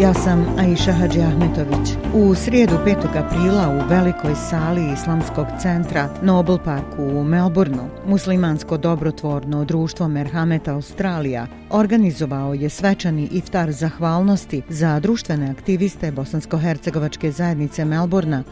Ja sam Aisha Hadži Ahmetović. U srijedu 5. aprila u velikoj sali Islamskog centra Nobel Parku u Melbourneu muslimansko dobrotvorno društvo Merhameta Australija organizovao je svečani iftar zahvalnosti za društvene aktiviste Bosansko-Hercegovačke zajednice Melbourna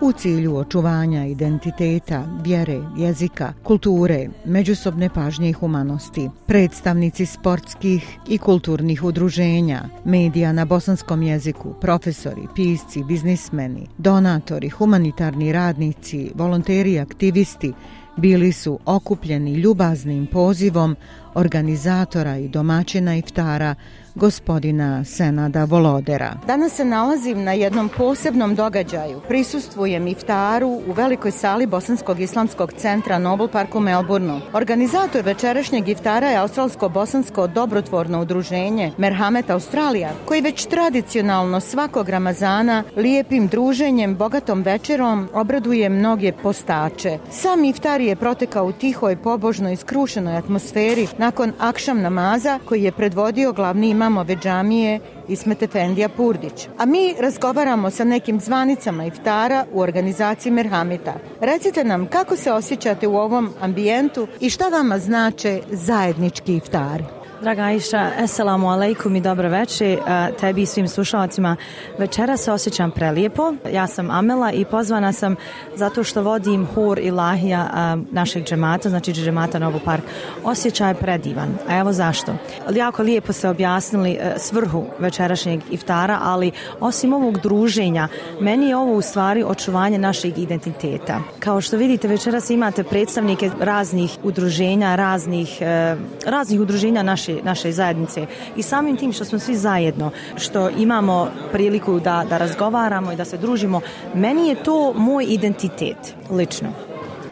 u cilju očuvanja identiteta, vjere, jezika, kulture, međusobne pažnje i humanosti. Predstavnici sportskih i kulturnih udruženja, medija na Bosansko bosanskom jeziku, profesori, pisci, biznismeni, donatori, humanitarni radnici, volonteri i aktivisti bili su okupljeni ljubaznim pozivom organizatora i domaćina iftara gospodina Senada Volodera. Danas se nalazim na jednom posebnom događaju. Prisustvujem iftaru u velikoj sali Bosanskog islamskog centra Nobel Parku Melbourneu. Organizator večerašnjeg iftara je Australsko-Bosansko dobrotvorno udruženje Merhamet Australija, koji već tradicionalno svakog Ramazana lijepim druženjem, bogatom večerom obraduje mnoge postače. Sam iftar je protekao u tihoj, pobožnoj, skrušenoj atmosferi nakon akšam namaza koji je predvodio glavni ima imam ove džamije Ismet Efendija Purdić. A mi razgovaramo sa nekim zvanicama iftara u organizaciji Merhamita. Recite nam kako se osjećate u ovom ambijentu i šta vama znače zajednički iftar? Draga Aisha, assalamu alaikum i dobro večer tebi i svim slušalcima. Večera se osjećam prelijepo. Ja sam Amela i pozvana sam zato što vodim hur i lahija našeg džemata, znači džemata Novo Park. Osjećaj je predivan. A evo zašto. Jako lijepo se objasnili e, svrhu večerašnjeg iftara, ali osim ovog druženja, meni je ovo u stvari očuvanje našeg identiteta. Kao što vidite, večeras imate predstavnike raznih udruženja, raznih, e, raznih udruženja naše naše zajednice i samim tim što smo svi zajedno, što imamo priliku da, da razgovaramo i da se družimo, meni je to moj identitet, lično.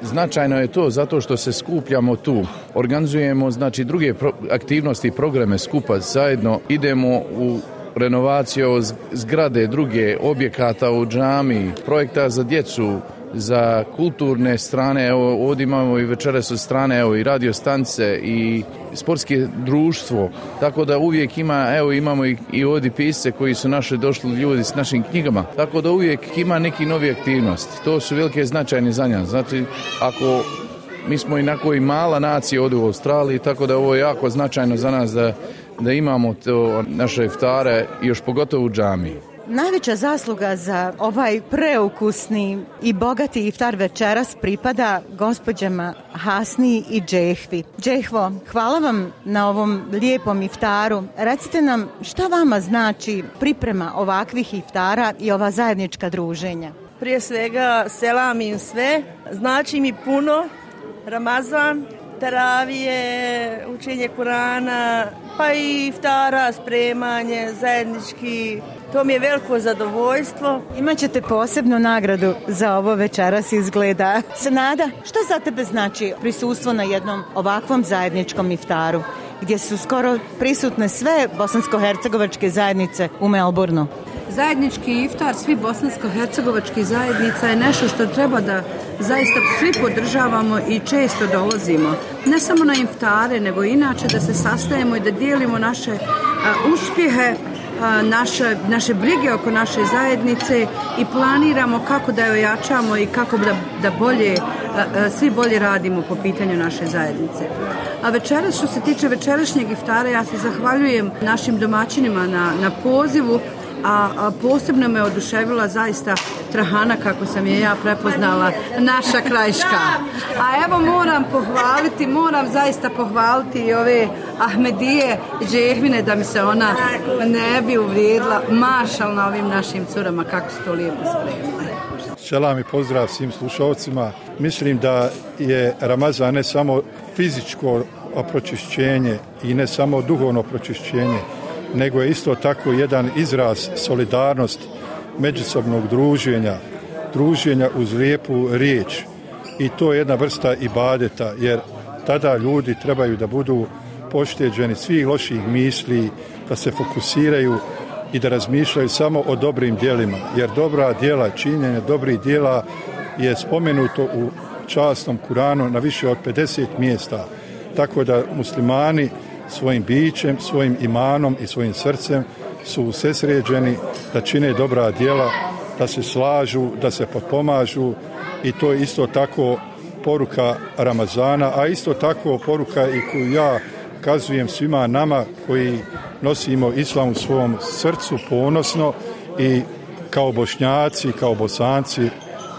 Značajno je to zato što se skupljamo tu, organizujemo znači druge pro aktivnosti i programe skupa zajedno, idemo u renovaciju zgrade druge objekata u džami, projekta za djecu, za kulturne strane, evo ovdje imamo i večere su strane, evo i radio stance i sportske društvo, tako da uvijek ima, evo imamo i, i ovdje pisce koji su naše došli ljudi s našim knjigama, tako da uvijek ima neki novi aktivnost, to su velike značajne zanja, znači ako mi smo i nakoj mala nacija od u Australiji, tako da ovo je jako značajno za nas da, da imamo to naše iftare, još pogotovo u džamiji. Najveća zasluga za ovaj preukusni i bogati iftar večeras pripada gospođama Hasni i Džehvi. Džehvo, hvala vam na ovom lijepom iftaru. Recite nam šta vama znači priprema ovakvih iftara i ova zajednička druženja? Prije svega selam im sve, znači mi puno, Ramazan, teravije, učenje Kurana, pa i iftara, spremanje, zajednički. To mi je veliko zadovoljstvo. Imaćete posebnu nagradu za ovo večeras izgleda. Senada, što za tebe znači prisustvo na jednom ovakvom zajedničkom iftaru? gdje su skoro prisutne sve bosansko-hercegovačke zajednice u Melbourneu. Zajednički iftar svi bosansko-hercegovačkih zajednica je nešto što treba da zaista svi podržavamo i često dolazimo. Ne samo na iftare, nego inače da se sastajemo i da dijelimo naše a, uspjehe, a, naše, naše brige oko naše zajednice i planiramo kako da je ojačamo i kako da, da bolje, a, a, svi bolje radimo po pitanju naše zajednice. A večeras, što se tiče večerašnjeg iftara, ja se zahvaljujem našim domaćinima na, na pozivu, a posebno me oduševila zaista Trahana kako sam je ja prepoznala naša krajška a evo moram pohvaliti moram zaista pohvaliti i ove Ahmedije Džehvine da mi se ona ne bi uvrijedila mašal na ovim našim curama kako su to lijepo spremile Selam i pozdrav svim slušalcima. Mislim da je Ramazan ne samo fizičko pročišćenje i ne samo duhovno pročišćenje, nego je isto tako jedan izraz solidarnost međusobnog druženja, druženja uz lijepu riječ. I to je jedna vrsta ibadeta, jer tada ljudi trebaju da budu pošteđeni svih loših misli, da se fokusiraju i da razmišljaju samo o dobrim dijelima. Jer dobra dijela, činjenje dobrih dijela je spomenuto u častnom Kuranu na više od 50 mjesta. Tako da muslimani svojim bićem, svojim imanom i svojim srcem su sesređeni da čine dobra djela, da se slažu, da se potpomažu i to je isto tako poruka Ramazana, a isto tako poruka i koju ja kazujem svima nama koji nosimo islam u svom srcu ponosno i kao bošnjaci, kao bosanci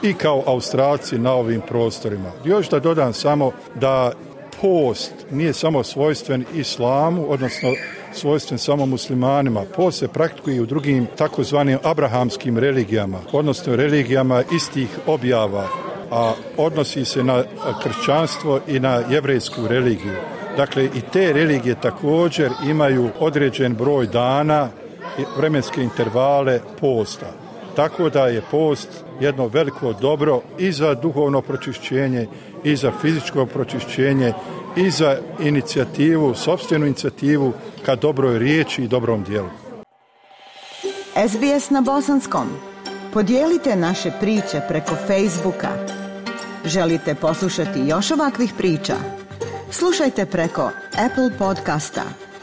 i kao australci na ovim prostorima. Još da dodam samo da post nije samo svojstven islamu, odnosno svojstven samo muslimanima. Post se praktikuje u drugim takozvanim abrahamskim religijama, odnosno religijama istih objava, a odnosi se na kršćanstvo i na jevrejsku religiju. Dakle, i te religije također imaju određen broj dana i vremenske intervale posta. Tako da je post jedno veliko dobro i za duhovno pročišćenje, i za fizičko pročišćenje, i za inicijativu, sobstvenu inicijativu ka dobroj riječi i dobrom dijelu. SBS na Bosanskom. Podijelite naše priče preko Facebooka. Želite poslušati još ovakvih priča? Slušajte preko Apple podcasta,